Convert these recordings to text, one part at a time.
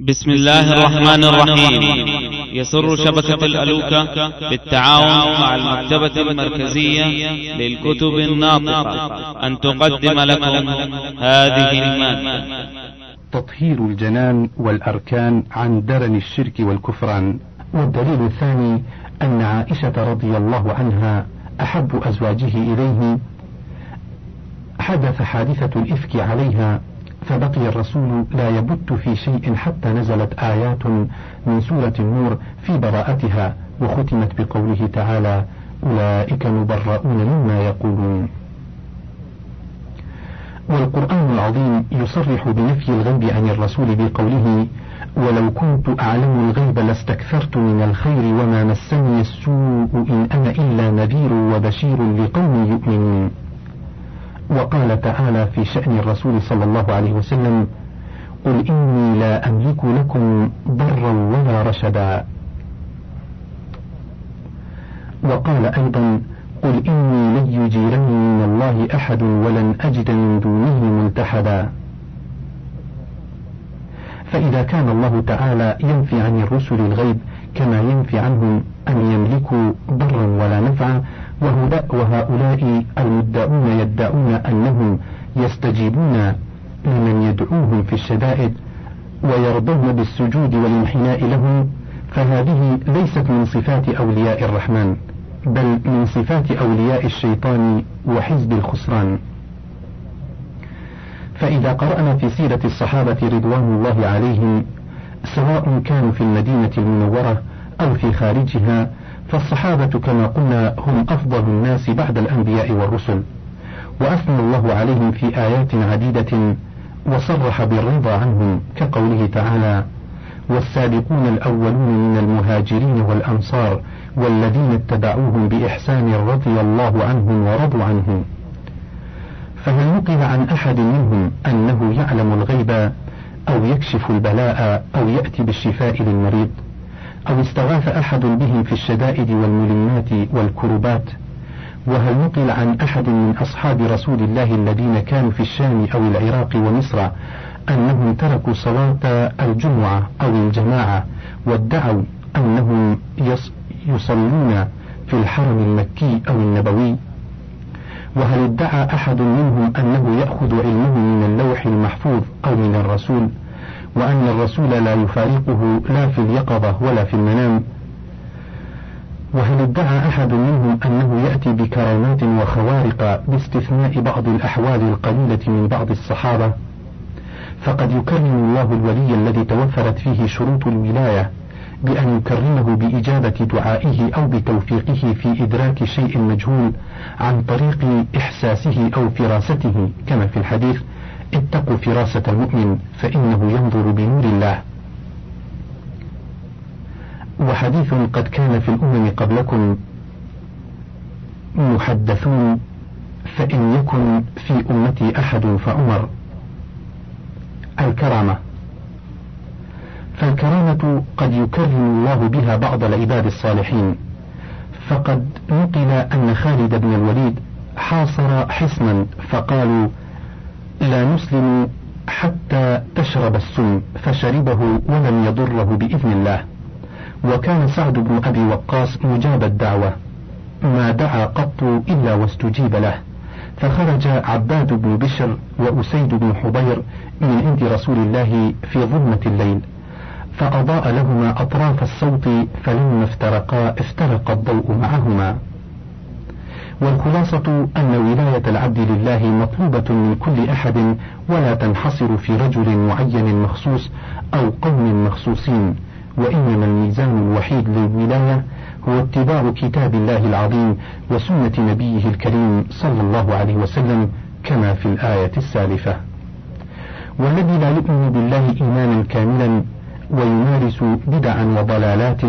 بسم الله الرحمن الرحيم. يسر شبكة الألوكة بالتعاون مع المكتبة المركزية للكتب الناطقة. أن تقدم لكم هذه المادة تطهير الجنان والأركان عن درن الشرك والكفران. والدليل الثاني أن عائشة رضي الله عنها أحب أزواجه إليه. حدث حادثة الإفك عليها فبقي الرسول لا يبت في شيء حتى نزلت آيات من سورة النور في براءتها وختمت بقوله تعالى أولئك مبرؤون مما يقولون. والقرآن العظيم يصرح بنفي الغيب عن الرسول بقوله ولو كنت أعلم الغيب لاستكثرت من الخير وما مسني السوء إن أنا إلا نذير وبشير لقوم يؤمنون وقال تعالى في شأن الرسول صلى الله عليه وسلم قل إني لا أملك لكم ضرا ولا رشدا. وقال أيضا قل إني لن يجيرني من الله أحد ولن أجد من دونه ملتحدا فإذا كان الله تعالى ينفي عن الرسل الغيب كما ينفي عنهم أن يملكوا ضرا ولا نفعا وهؤلاء المدعون يدعون أنهم يستجيبون لمن يدعوهم في الشدائد ويرضون بالسجود والانحناء لهم فهذه ليست من صفات أولياء الرحمن بل من صفات أولياء الشيطان وحزب الخسران. فإذا قرأنا في سيرة الصحابة رضوان الله عليهم سواء كانوا في المدينة المنورة أو في خارجها فالصحابة كما قلنا هم أفضل الناس بعد الأنبياء والرسل وأثنى الله عليهم في آيات عديدة وصرح بالرضا عنهم كقوله تعالى والسابقون الأولون من المهاجرين والأنصار والذين اتبعوهم بإحسان رضي الله عنهم ورضوا عنه فهل نقل عن أحد منهم أنه يعلم الغيب أو يكشف البلاء أو يأتي بالشفاء للمريض؟ أو استغاث أحد بهم في الشدائد والملمات والكربات؟ وهل نقل عن أحد من أصحاب رسول الله الذين كانوا في الشام أو العراق ومصر أنهم تركوا صلاة الجمعة أو الجماعة وادعوا أنهم يصلون في الحرم المكي أو النبوي؟ وهل ادعى أحد منهم أنه يأخذ علمه من اللوح المحفوظ أو من الرسول؟ وأن الرسول لا يفارقه لا في اليقظة ولا في المنام. وهل ادعى أحد منهم أنه يأتي بكرامات وخوارق باستثناء بعض الأحوال القليلة من بعض الصحابة؟ فقد يكرم الله الولي الذي توفرت فيه شروط الولاية بأن يكرمه بإجابة دعائه أو بتوفيقه في إدراك شيء مجهول عن طريق إحساسه أو فراسته كما في الحديث. اتقوا فراسة المؤمن فإنه ينظر بنور الله. وحديث قد كان في الأمم قبلكم محدثون فإن يكن في أمتي أحد فعمر. الكرامة. فالكرامة قد يكرم الله بها بعض العباد الصالحين. فقد نقل أن خالد بن الوليد حاصر حصنا فقالوا لا نسلم حتى تشرب السم فشربه ولم يضره بإذن الله. وكان سعد بن أبي وقاص مجاب الدعوة. ما دعا قط إلا واستجيب له. فخرج عباد بن بشر وأسيد بن حضير من عند رسول الله في ظلمة الليل. فأضاء لهما أطراف الصوت فلما افترقا افترق الضوء معهما. والخلاصة أن ولاية العبد لله مطلوبة من كل أحد ولا تنحصر في رجل معين مخصوص أو قوم مخصوصين وإنما الميزان الوحيد للولاية هو اتباع كتاب الله العظيم وسنة نبيه الكريم صلى الله عليه وسلم كما في الآية السالفة. والذي لا يؤمن بالله إيمانا كاملا ويمارس بدعا وضلالات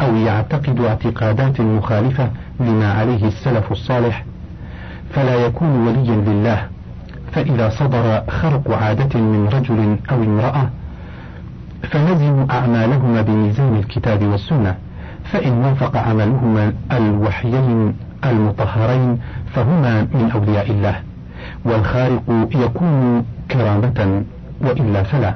أو يعتقد اعتقادات مخالفة لما عليه السلف الصالح فلا يكون وليا لله. فإذا صدر خرق عادة من رجل أو امرأة فنزنوا أعمالهما بميزان الكتاب والسنة. فإن وافق عملهما الوحيين المطهرين فهما من أولياء الله. والخارق يكون كرامة وإلا فلا.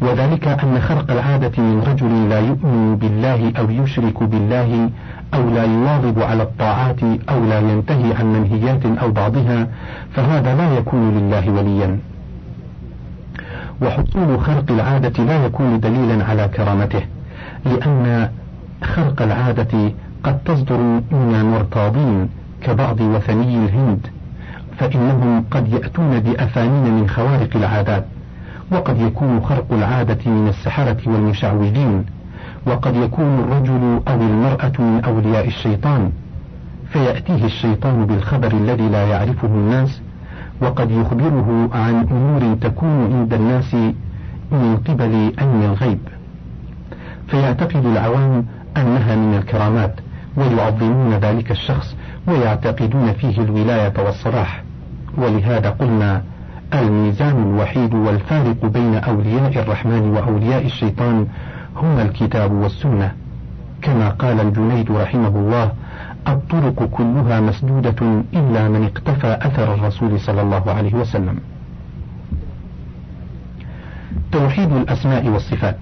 وذلك أن خرق العادة من رجل لا يؤمن بالله أو يشرك بالله أو لا يواظب على الطاعات أو لا ينتهي عن منهيات أو بعضها فهذا لا يكون لله وليا. وحصول خرق العادة لا يكون دليلا على كرامته لأن خرق العادة قد تصدر من المرتاضين كبعض وثني الهند فإنهم قد يأتون بأفانين من خوارق العادات وقد يكون خرق العادة من السحرة والمشعوذين. وقد يكون الرجل أو المرأة من أولياء الشيطان فيأتيه الشيطان بالخبر الذي لا يعرفه الناس وقد يخبره عن أمور تكون عند الناس من قبل علم الغيب. فيعتقد العوام أنها من الكرامات ويعظمون ذلك الشخص ويعتقدون فيه الولاية والصلاح. ولهذا قلنا الميزان الوحيد والفارق بين أولياء الرحمن وأولياء الشيطان هما الكتاب والسنة. كما قال الجنيد رحمه الله الطرق كلها مسدودة إلا من اقتفى أثر الرسول صلى الله عليه وسلم. توحيد الأسماء والصفات.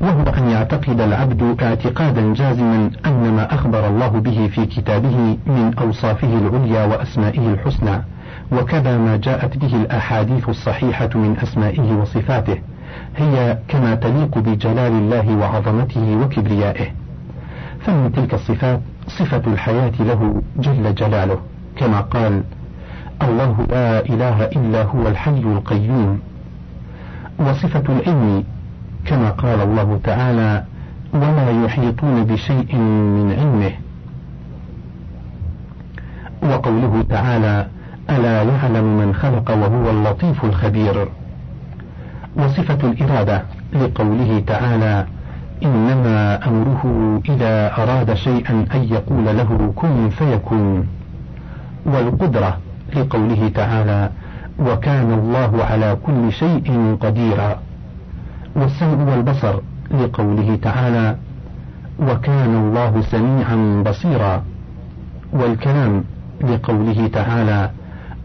وهو أن يعتقد العبد اعتقادا جازما أن ما أخبر الله به في كتابه من أوصافه العليا وأسمائه الحسنى وكذا ما جاءت به الأحاديث الصحيحة من أسمائه وصفاته. هي كما تليق بجلال الله وعظمته وكبريائه. فمن تلك الصفات صفة الحياة له جل جلاله كما قال الله لا إله إلا هو الحي القيوم وصفة العلم كما قال الله تعالى ولا يحيطون بشيء من علمه وقوله تعالى ألا يعلم من خلق وهو اللطيف الخبير وصفة الإرادة لقوله تعالى إنما أمره إذا أراد شيئا أن يقول له كن فيكون والقدرة لقوله تعالى وكان الله على كل شيء قديرا والسمع والبصر لقوله تعالى وكان الله سميعا بصيرا والكلام لقوله تعالى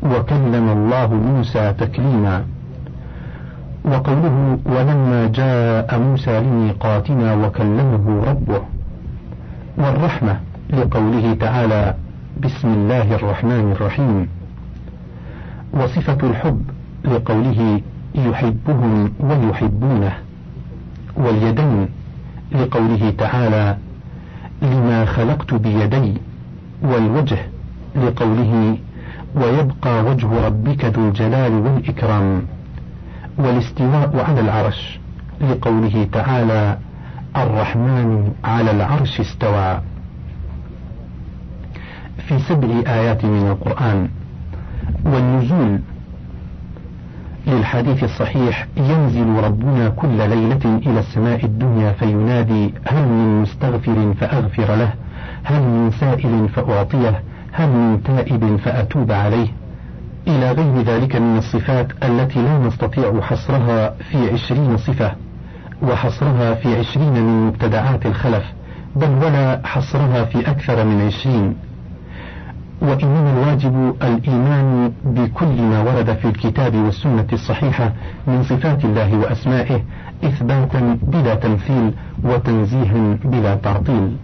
وكلم الله موسى تكليما وقوله ولما جاء موسى لميقاتنا وكلمه ربه والرحمة لقوله تعالى بسم الله الرحمن الرحيم وصفة الحب لقوله يحبهم ويحبونه واليدين لقوله تعالى لما خلقت بيدي والوجه لقوله ويبقى وجه ربك ذو الجلال والإكرام والاستواء على العرش لقوله تعالى الرحمن على العرش استوى. في سبع آيات من القرآن والنزول للحديث الصحيح ينزل ربنا كل ليلة إلى السماء الدنيا فينادي هل من مستغفر فأغفر له هل من سائل فأعطيه هل من تائب فأتوب عليه؟ إلى غير ذلك من الصفات التي لا نستطيع حصرها في عشرين صفة وحصرها في عشرين من مبتدعات الخلف بل ولا حصرها في أكثر من عشرين. وإنما الواجب الإيمان بكل ما ورد في الكتاب والسنة الصحيحة من صفات الله وأسمائه إثباتا بلا تمثيل وتنزيها بلا تعطيل.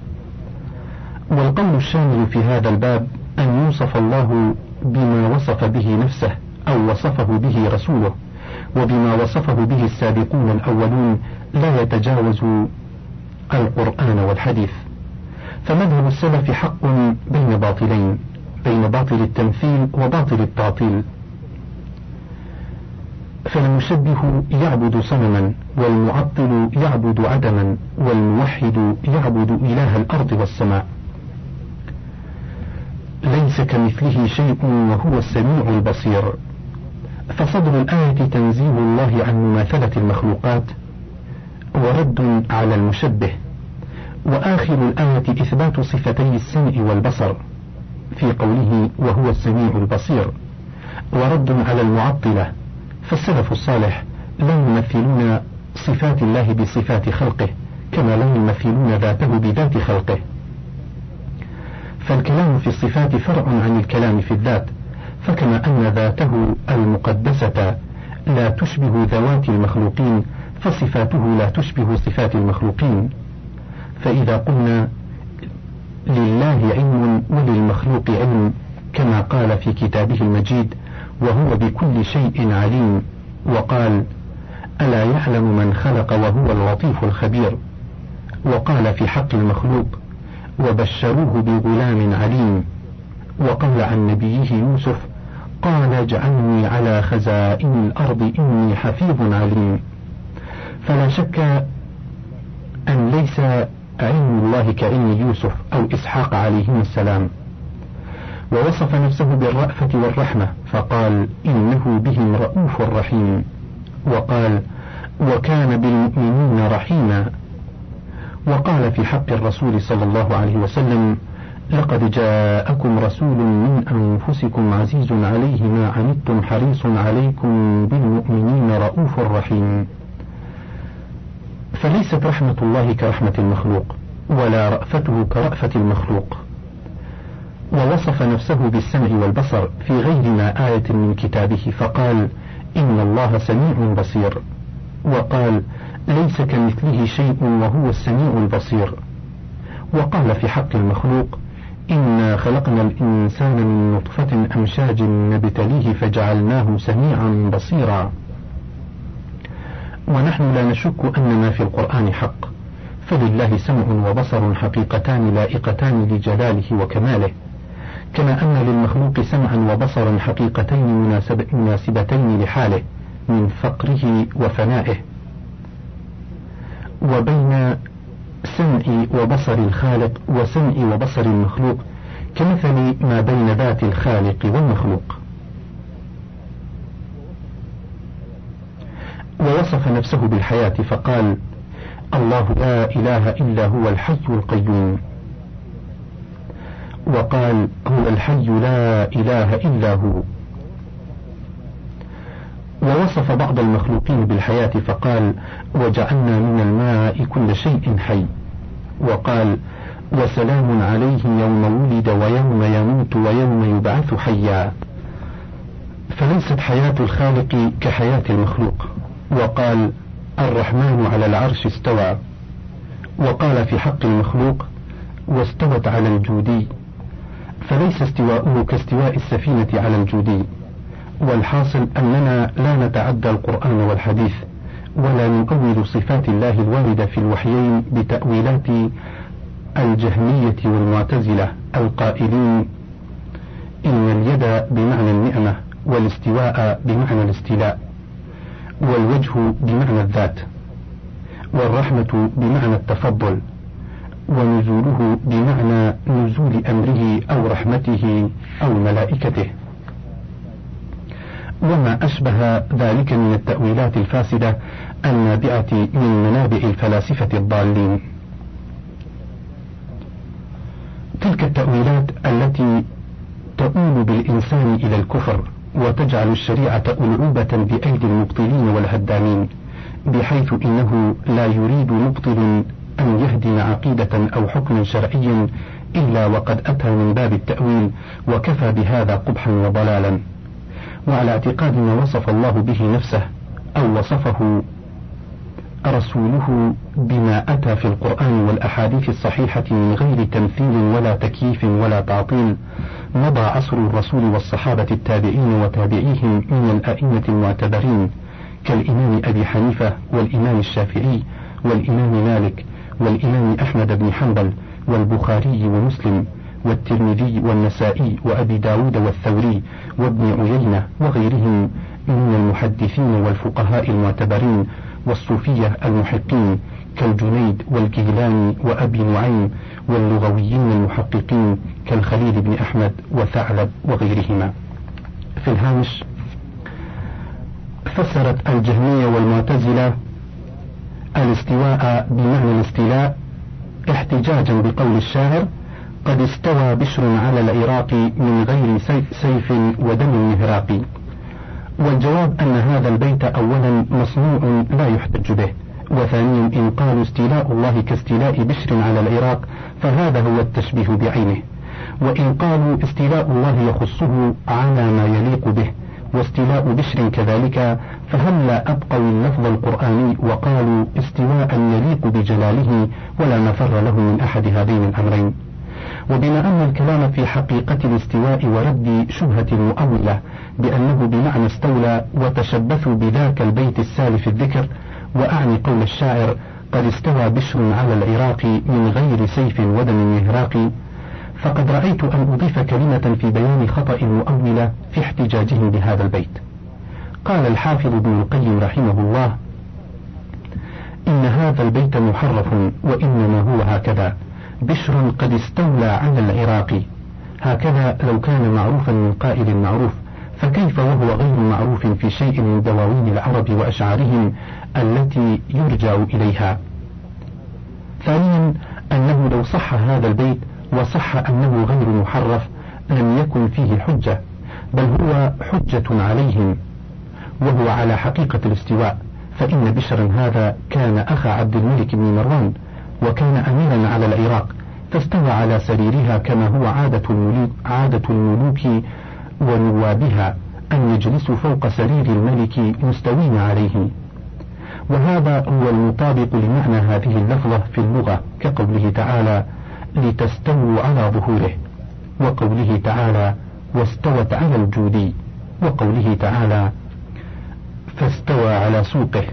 والقول الشامل في هذا الباب أن يوصف الله بما وصف به نفسه أو وصفه به رسوله وبما وصفه به السابقون الأولون لا يتجاوز القرآن والحديث. فمذهب السلف حق بين باطلين بين باطل التمثيل وباطل التعطيل. فالمشبه يعبد صنما والمعطل يعبد عدما والموحد يعبد إله الأرض والسماء. ليس كمثله شيء وهو السميع البصير. فصدر الآية تنزيه الله عن مماثلة المخلوقات ورد على المشبه. وآخر الآية إثبات صفتي السمع والبصر في قوله وهو السميع البصير. ورد على المعطلة. فالسلف الصالح لا يمثلون صفات الله بصفات خلقه كما لا يمثلون ذاته بذات خلقه. فالكلام في الصفات فرع عن الكلام في الذات فكما أن ذاته المقدسة لا تشبه ذوات المخلوقين فصفاته لا تشبه صفات المخلوقين. فإذا قلنا لله علم وللمخلوق علم كما قال في كتابه المجيد وهو بكل شيء عليم وقال ألا يعلم من خلق وهو اللطيف الخبير؟ وقال في حق المخلوق وبشروه بغلام عليم. وقال عن نبيه يوسف قال اجعلني على خزائن الأرض إني حفيظ عليم. فلا شك أن ليس علم الله كعلم يوسف أو إسحاق عليهما السلام. ووصف نفسه بالرأفة والرحمة فقال إنه بهم رؤوف رحيم. وقال وكان بالمؤمنين رحيما. وقال في حق الرسول صلى الله عليه وسلم لقد جاءكم رسول من أنفسكم عزيز عليه ما عنتم حريص عليكم بالمؤمنين رؤوف رحيم. فليست رحمة الله كرحمة المخلوق ولا رأفته كرأفة المخلوق. ووصف نفسه بالسمع والبصر في غير ما آية من كتابه فقال إن الله سميع بصير. وقال ليس كمثله شيء وهو السميع البصير. وقال في حق المخلوق إنا خلقنا الإنسان من نطفة أمشاج نبتليه فجعلناه سميعا بصيرا. ونحن لا نشك أن ما في القرآن حق. فلله سمع وبصر حقيقتان لائقتان لجلاله وكماله. كما أن للمخلوق سمعا وبصرا حقيقتين مناسب مناسبتين لحاله. من فقره وفنائه وبين سمع وبصر الخالق وسمع وبصر المخلوق كمثل ما بين ذات الخالق والمخلوق. ووصف نفسه بالحياة فقال الله لا إله إلا هو الحي القيوم وقال هو الحي لا إله إلا هو ووصف بعض المخلوقين بالحياة فقال وجعلنا من الماء كل شيء حي. وقال وسلام عليه يوم ولد ويوم يموت ويوم يبعث حيا. فليست حياة الخالق كحياة المخلوق. وقال الرحمن على العرش استوى. وقال في حق المخلوق واستوت على الجودي. فليس استواؤه كاستواء السفينة على الجودي. والحاصل أننا لا نتعدى القرآن والحديث ولا نؤول صفات الله الواردة في الوحيين بتأويلات الجهمية والمعتزلة القائلين إن اليد بمعنى النعمة والاستواء بمعنى الاستيلاء والوجه بمعنى الذات والرحمة بمعنى التفضل ونزوله بمعنى نزول أمره أو رحمته أو ملائكته. وما أشبه ذلك من التأويلات الفاسدة النابعة من منابع الفلاسفة الضالين. تلك التأويلات التي تؤول بالإنسان إلى الكفر وتجعل الشريعة ألعوبة بأيدي المبطلين والهدامين بحيث إنه لا يريد مبطل أن يهدم عقيدة أو حكما شرعيا إلا وقد أتى من باب التأويل وكفى بهذا قبحا وضلالا. وعلى اعتقاد ما وصف الله به نفسه أو وصفه رسوله بما أتى في القرآن والأحاديث الصحيحة من غير تمثيل ولا تكييف ولا تعطيل مضى عصر الرسول والصحابة التابعين وتابعيهم من الأئمة المعتبرين كالإمام أبي حنيفة والإمام الشافعي والإمام مالك والإمام أحمد بن حنبل والبخاري ومسلم. والترمذي والنسائي وأبي داود والثوري وابن عيينة وغيرهم من المحدثين والفقهاء المعتبرين والصوفية المحقين كالجنيد والجيلاني وأبي نعيم واللغويين المحققين كالخليل بن أحمد وثعلب وغيرهما. في الهامش فسرت الجهمية والمعتزلة الاستواء بمعنى الاستيلاء احتجاجا بقول الشاعر قد استوى بشر على العراق من غير سيف ودم مهراق والجواب أن هذا البيت أولا مصنوع لا يحتج به وثانيا إن قالوا استيلاء الله كاستيلاء بشر على العراق فهذا هو التشبيه بعينه. وإن قالوا استيلاء الله يخصه على ما يليق به واستيلاء بشر كذلك فهلا أبقوا اللفظ القرآني وقالوا استواء يليق بجلاله ولا مفر له من أحد هذين الأمرين؟ وبما أن الكلام في حقيقة الاستواء ورد شبهة المؤولة بأنه بمعنى استولى وتشبثوا بذاك البيت السالف الذكر وأعني قول الشاعر قد استوى بشر على العراق من غير سيف ودم مهراق فقد رأيت أن أضيف كلمة في بيان خطأ المؤولة في احتجاجهم بهذا البيت قال الحافظ ابن القيم رحمه الله إن هذا البيت محرف وإنما هو هكذا بشر قد استولى على العراق. هكذا لو كان معروفا من قائل معروف فكيف وهو غير معروف في شيء من دواوين العرب وأشعارهم التي يرجع إليها؟ ثانيا أنه لو صح هذا البيت وصح أنه غير محرف لم يكن فيه حجة بل هو حجة عليهم. وهو على حقيقة الاستواء فإن بشرا هذا كان أخا عبد الملك بن مروان وكان أميرا على العراق فاستوى على سريرها كما هو عادة الملوك, عادة الملوك ونوابها أن يجلسوا فوق سرير الملك مستوين عليه. وهذا هو المطابق لمعنى هذه اللفظة في اللغة كقوله تعالى لتستووا على ظهوره وقوله تعالى واستوت على الجودي وقوله تعالى فاستوى على سوقه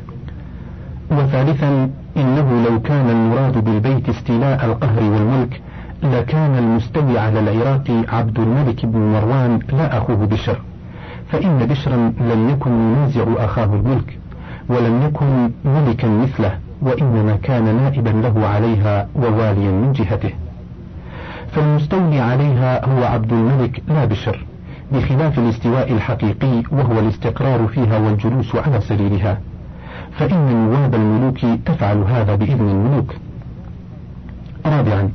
وثالثا إنه لو كان المراد بالبيت استيلاء القهر والملك لكان المستوي على العراق عبد الملك بن مروان لا أخوه بشر. فإن بشرا لم يكن ينازع أخاه الملك ولم يكن ملكا مثله وإنما كان نائبا له عليها وواليا من جهته. فالمستولي عليها هو عبد الملك لا بشر بخلاف الاستواء الحقيقي وهو الاستقرار فيها والجلوس على سريرها. فإن نواب الملوك تفعل هذا بإذن الملوك. رابعا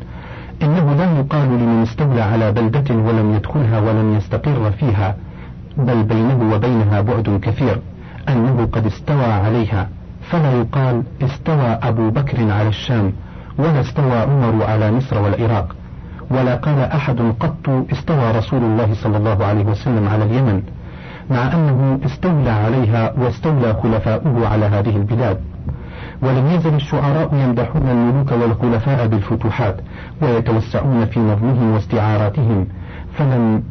إنه لا يقال لمن استولى على بلدة ولم يدخلها ولم يستقر فيها بل بينه وبينها بعد كثير أنه قد استوى عليها. فلا يقال استوى أبو بكر على الشام ولا استوى عمر على مصر والعراق. ولا قال أحد قط استوى رسول الله صلى الله عليه وسلم على اليمن. مع أنه استولى عليها واستولى خلفاؤه على هذه البلاد. ولم يزل الشعراء يمدحون الملوك والخلفاء بالفتوحات ويتوسعون في نظمهم واستعاراتهم فلم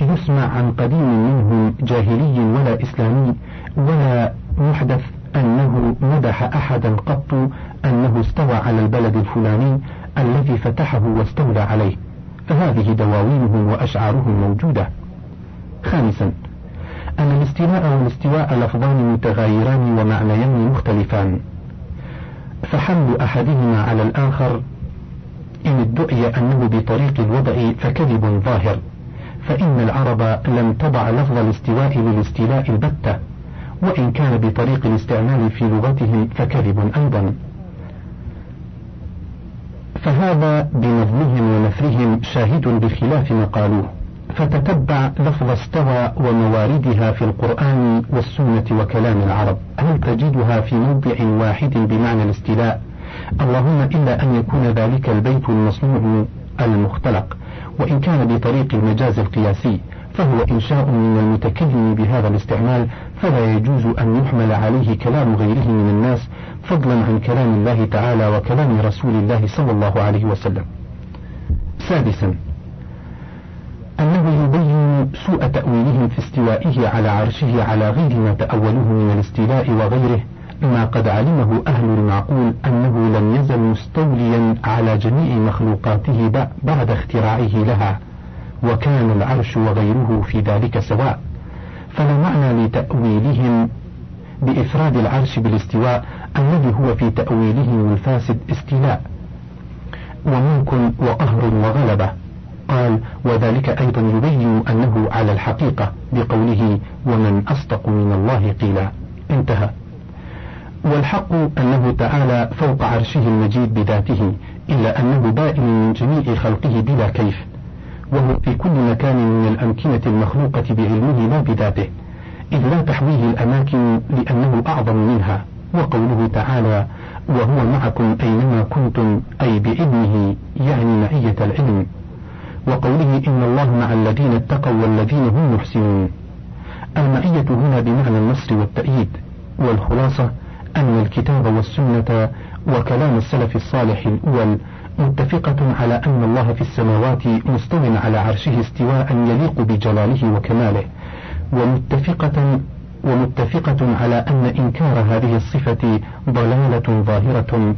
يسمع عن قديم منهم جاهلي ولا إسلامي ولا محدث أنه مدح أحدا قط أنه استوى على البلد الفلاني الذي فتحه واستولى عليه. فهذه دواوينهم وأشعارهم موجودة. خامسا أن الاستيلاء والاستواء لفظان متغايران ومعنيان مختلفان. فحمل أحدهما على الآخر إن ادعي أنه بطريق الوضع فكذب ظاهر فإن العرب لم تضع لفظ الاستواء للاستيلاء البتة وإن كان بطريق الاستعمال في لغتهم فكذب أيضا. فهذا بنظمهم ونثرهم شاهد بخلاف ما قالوه. فتتبع لفظ استوى ومواردها في القرآن والسنة وكلام العرب هل تجدها في موضع واحد بمعنى الاستيلاء اللهم إلا أن يكون ذلك البيت المصنوع المختلق وإن كان بطريق المجاز القياسي فهو إنشاء من المتكلم بهذا الاستعمال فلا يجوز أن يحمل عليه كلام غيره من الناس فضلا عن كلام الله تعالى وكلام رسول الله صلى الله عليه وسلم. سادسا أنه يبين سوء تأويلهم في استوائه على عرشه على غير ما تأوله من الاستيلاء وغيره ما قد علمه أهل المعقول أنه لم يزل مستوليا على جميع مخلوقاته بعد اختراعه لها وكان العرش وغيره في ذلك سواء. فلا معنى لتأويلهم بإفراد العرش بالاستواء الذي هو في تأويلهم الفاسد استيلاء وملك وقهر وغلبة. قال وذلك أيضا يبين أنه على الحقيقة بقوله ومن أصدق من الله قيلا. انتهى. والحق أنه تعالى فوق عرشه المجيد بذاته إلا أنه بائن من جميع خلقه بلا كيف وهو في كل مكان من الأمكنة المخلوقة بعلمه لا بذاته إذ لا تحويه الأماكن لأنه أعظم منها وقوله تعالى وهو معكم أينما كنتم أي بعلمه يعني معية العلم. وقوله إن الله مع الذين اتقوا والذين هم محسنون. المعية هنا بمعنى النصر والتأييد والخلاصة أن الكتاب والسنة وكلام السلف الصالح الأول متفقة على أن الله في السماوات مستو على عرشه استواء يليق بجلاله وكماله ومتفقة ومتفقة على أن إنكار هذه الصفة ضلالة ظاهرة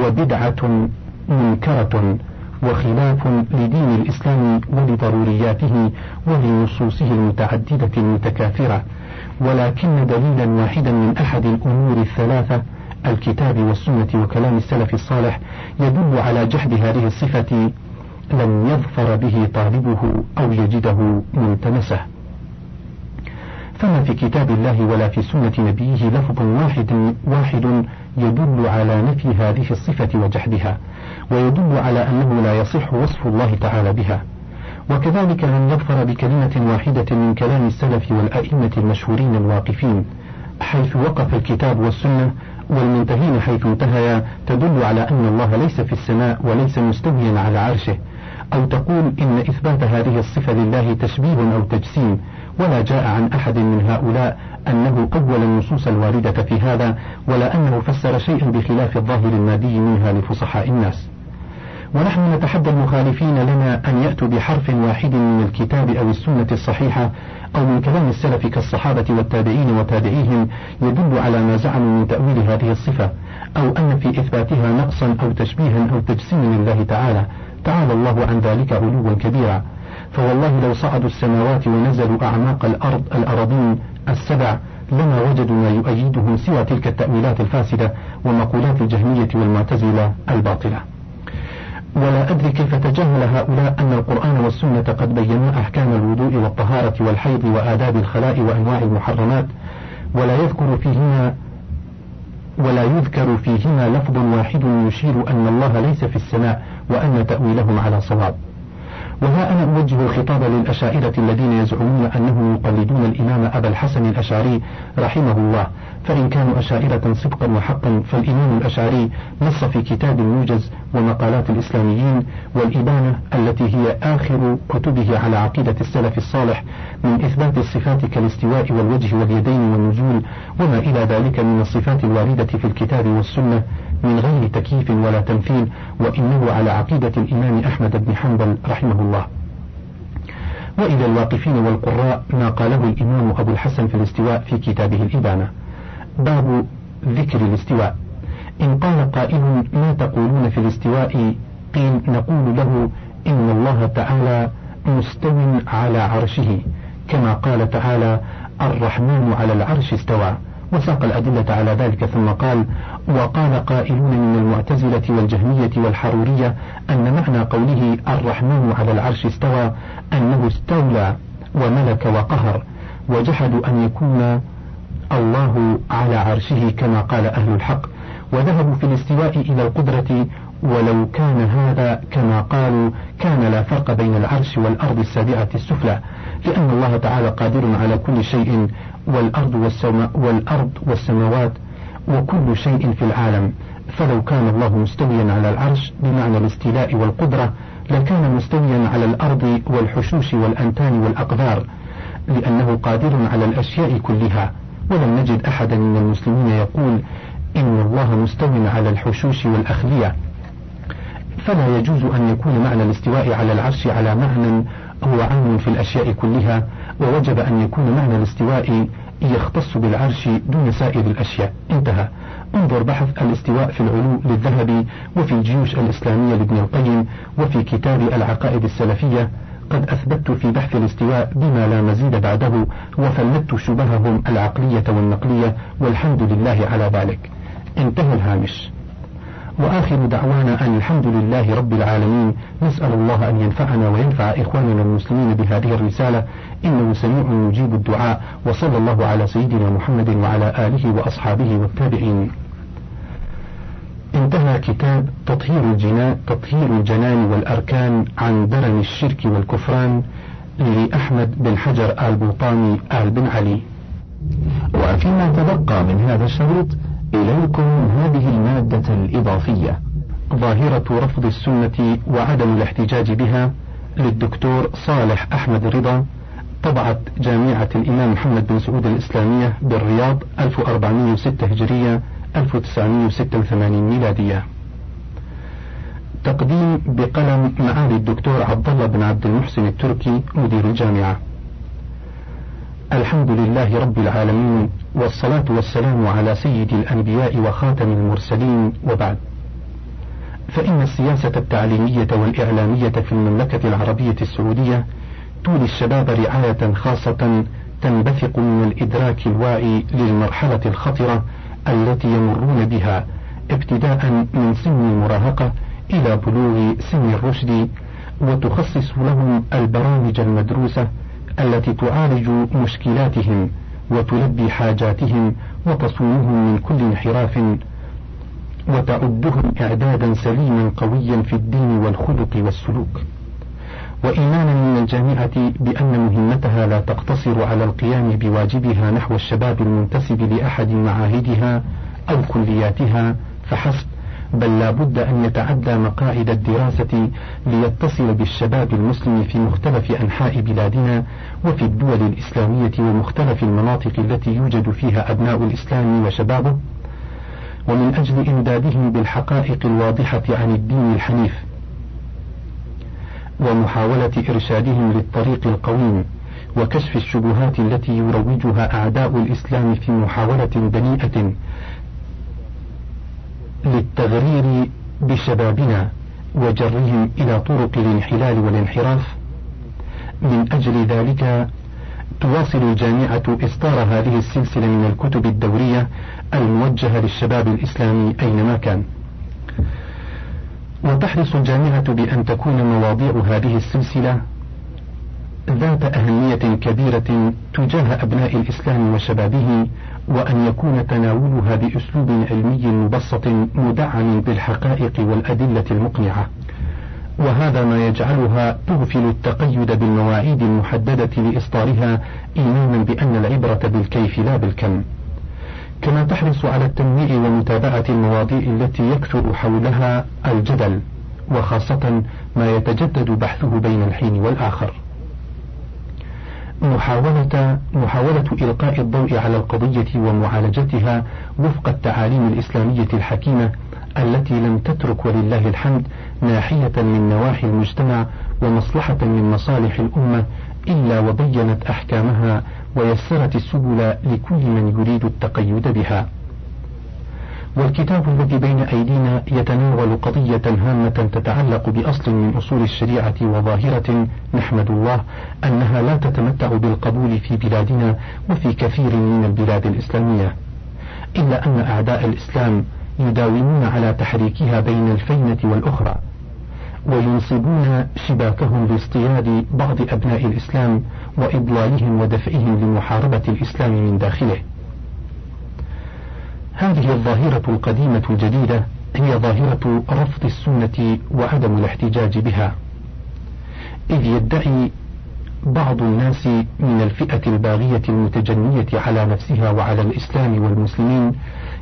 وبدعة منكرة. وخلاف لدين الإسلام ولضرورياته ولنصوصه المتعددة المتكاثرة. ولكن دليلا واحدا من أحد الأمور الثلاثة الكتاب والسنة وكلام السلف الصالح يدل على جحد هذه الصفة لم يظفر به طالبه أو يجده ملتمسه. فما في كتاب الله ولا في سنة نبيه لفظ واحد واحد يدل على نفي هذه الصفة وجحدها. ويدل على أنه لا يصح وصف الله تعالى بها. وكذلك لم يظفر بكلمة واحدة من كلام السلف والأئمة المشهورين الواقفين حيث وقف الكتاب والسنة والمنتهين حيث انتهيا تدل على أن الله ليس في السماء وليس مستويا على عرشه. أو تقول إن إثبات هذه الصفة لله تشبيه أو تجسيم ولا جاء عن أحد من هؤلاء أنه أول النصوص الواردة في هذا ولا أنه فسر شيئا بخلاف الظاهر المادي منها لفصحاء الناس. ونحن نتحدى المخالفين لنا أن يأتوا بحرف واحد من الكتاب أو السنة الصحيحة أو من كلام السلف كالصحابة والتابعين وتابعيهم يدل على ما زعموا من تأويل هذه الصفة أو أن في إثباتها نقصا أو تشبيها أو تجسيما لله تعالى. تعالى الله عن ذلك علوا كبيرا. فوالله لو صعدوا السماوات ونزلوا أعماق الأرض الأراضين السبع لما وجدوا ما يؤيدهم سوى تلك التأويلات الفاسدة ومقولات الجهمية والمعتزلة الباطلة. ولا أدري كيف تجاهل هؤلاء أن القرآن والسنة قد بينا أحكام الوضوء والطهارة والحيض وآداب الخلاء وأنواع المحرمات ولا يذكر فيهما ولا يذكر فيهما لفظ واحد يشير أن الله ليس في السماء وأن تأويلهم على صواب. وها أنا أوجه الخطاب للأشاعرة الذين يزعمون أنهم يقلدون الإمام أبا الحسن الأشعري رحمه الله. فإن كانوا أشاعرة صدقا وحقا فالإمام الأشعري نص في كتاب الموجز ومقالات الإسلاميين والإبانة التي هي آخر كتبه على عقيدة السلف الصالح من إثبات الصفات كالاستواء والوجه واليدين والنزول وما إلى ذلك من الصفات الواردة في الكتاب والسنة. من غير تكييف ولا تمثيل وإنه على عقيدة الإمام أحمد بن حنبل رحمه الله. وإلى الواقفين والقراء ما قاله الإمام أبو الحسن في الاستواء في كتابه الإبانة. باب ذكر الاستواء. إن قال قائل ما تقولون في الاستواء قيل نقول له إن الله تعالى مستو على عرشه. كما قال تعالى الرحمن على العرش استوى وساق الأدلة على ذلك ثم قال وقال قائلون من المعتزلة والجهمية والحرورية أن معنى قوله الرحمن على العرش استوى أنه استولى وملك وقهر وجحدوا أن يكون الله على عرشه كما قال أهل الحق وذهبوا في الاستواء إلى القدرة ولو كان هذا كما قالوا كان لا فرق بين العرش والأرض السابعة السفلى لأن الله تعالى قادر على كل شيء والأرض, والسما والأرض والسماوات وكل شيء في العالم. فلو كان الله مستويا على العرش بمعنى الاستيلاء والقدرة لكان مستويا على الأرض والحشوش والأنتان والأقدار لأنه قادر على الأشياء كلها. ولم نجد أحدا من المسلمين يقول إن الله مستو على الحشوش والأخلية. فلا يجوز أن يكون معنى الاستواء على العرش على معنى هو عام في الأشياء كلها ووجب أن يكون معنى الاستواء يختص بالعرش دون سائر الأشياء. انتهى. انظر بحث الاستواء في العلو للذهبي وفي الجيوش الإسلامية لابن القيم وفي كتاب العقائد السلفية. قد أثبت في بحث الاستواء بما لا مزيد بعده وفلت شبههم العقلية والنقلية والحمد لله على ذلك. انتهى الهامش. وآخر دعوانا أن الحمد لله رب العالمين. نسأل الله أن ينفعنا وينفع إخواننا المسلمين بهذه الرسالة. إنه سميع يجيب الدعاء. وصلى الله على سيدنا محمد وعلى آله وأصحابه والتابعين. انتهى كتاب تطهير الجنان تطهير الجنان والأركان عن درن الشرك والكفران لأحمد بن حجر آل بوطاني آل بن علي. وفيما تبقى من هذا الشريط إليكم هذه المادة الإضافية. ظاهرة رفض السنة وعدم الاحتجاج بها للدكتور صالح أحمد رضا طبعت جامعة الإمام محمد بن سعود الإسلامية بالرياض 1406 هجرية 1986 ميلادية. تقديم بقلم معالي الدكتور عبد الله بن عبد المحسن التركي مدير الجامعة. الحمد لله رب العالمين والصلاة والسلام على سيد الأنبياء وخاتم المرسلين وبعد. فإن السياسة التعليمية والإعلامية في المملكة العربية السعودية تولي الشباب رعاية خاصة تنبثق من الإدراك الواعي للمرحلة الخطرة التي يمرون بها ابتداء من سن المراهقة إلى بلوغ سن الرشد وتخصص لهم البرامج المدروسة التي تعالج مشكلاتهم وتلبي حاجاتهم وتصونهم من كل انحراف وتعدهم إعدادا سليما قويا في الدين والخلق والسلوك. وإيمانا من الجامعة بأن مهمتها لا تقتصر على القيام بواجبها نحو الشباب المنتسب لأحد معاهدها أو كلياتها فحسب بل لا بد أن يتعدى مقاعد الدراسة ليتصل بالشباب المسلم في مختلف أنحاء بلادنا وفي الدول الإسلامية ومختلف المناطق التي يوجد فيها أبناء الإسلام وشبابه. ومن أجل إمدادهم بالحقائق الواضحة عن الدين الحنيف ومحاولة إرشادهم للطريق القويم وكشف الشبهات التي يروجها أعداء الإسلام في محاولة دنيئة للتغرير بشبابنا وجرهم إلى طرق الانحلال والانحراف من أجل ذلك تواصل الجامعة إصدار هذه السلسلة من الكتب الدورية الموجهة للشباب الإسلامي أينما كان. وتحرص الجامعة بأن تكون مواضيع هذه السلسلة ذات أهمية كبيرة تجاه أبناء الإسلام وشبابه وأن يكون تناولها بأسلوب علمي مبسط مدعم بالحقائق والأدلة المقنعة. وهذا ما يجعلها تغفل التقيد بالمواعيد المحددة لإصدارها إيمانا بأن العبرة بالكيف لا بالكم. كما تحرص على التنويع ومتابعة المواضيع التي يكثر حولها الجدل وخاصة ما يتجدد بحثه بين الحين والآخر. محاولة محاولة إلقاء الضوء على القضية ومعالجتها وفق التعاليم الإسلامية الحكيمة التي لم تترك ولله الحمد ناحية من نواحي المجتمع ومصلحة من مصالح الأمة إلا وبينت أحكامها ويسرت السبل لكل من يريد التقيد بها. والكتاب الذي بين أيدينا يتناول قضية هامة تتعلق بأصل من أصول الشريعة وظاهرة نحمد الله أنها لا تتمتع بالقبول في بلادنا وفي كثير من البلاد الإسلامية. إلا أن أعداء الإسلام يداومون على تحريكها بين الفينة والأخرى وينصبون شباكهم لاصطياد بعض أبناء الإسلام وإضلالهم ودفعهم لمحاربة الإسلام من داخله هذه الظاهرة القديمة الجديدة هي ظاهرة رفض السنة وعدم الاحتجاج بها. إذ يدعي بعض الناس من الفئة الباغية المتجنية على نفسها وعلى الإسلام والمسلمين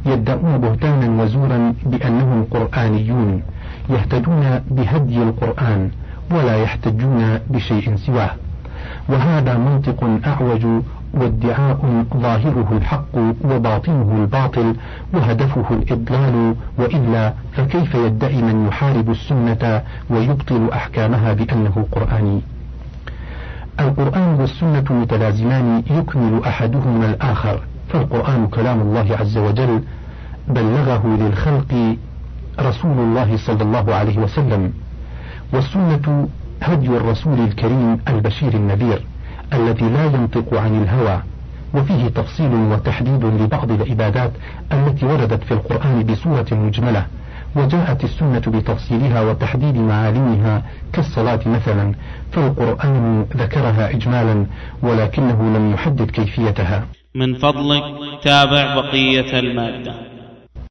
يدعون بهتانا وزورا بأنهم قرآنيون يهتدون بهدي القرآن ولا يحتجون بشيء سواه. وهذا منطق أعوج وادعاء ظاهره الحق وباطنه الباطل وهدفه الإضلال وإلا فكيف يدعي من يحارب السنة ويبطل أحكامها بأنه قرآني؟ القرآن والسنة متلازمان يكمل أحدهما الآخر فالقرآن كلام الله عز وجل بلغه للخلق رسول الله صلى الله عليه وسلم والسنة هدي الرسول الكريم البشير النذير. الذي لا ينطق عن الهوى وفيه تفصيل وتحديد لبعض العبادات التي وردت في القرآن بصورة مجملة وجاءت السنة بتفصيلها وتحديد معالمها كالصلاة مثلا فالقرآن ذكرها إجمالا ولكنه لم يحدد كيفيتها. من فضلك تابع بقية المادة.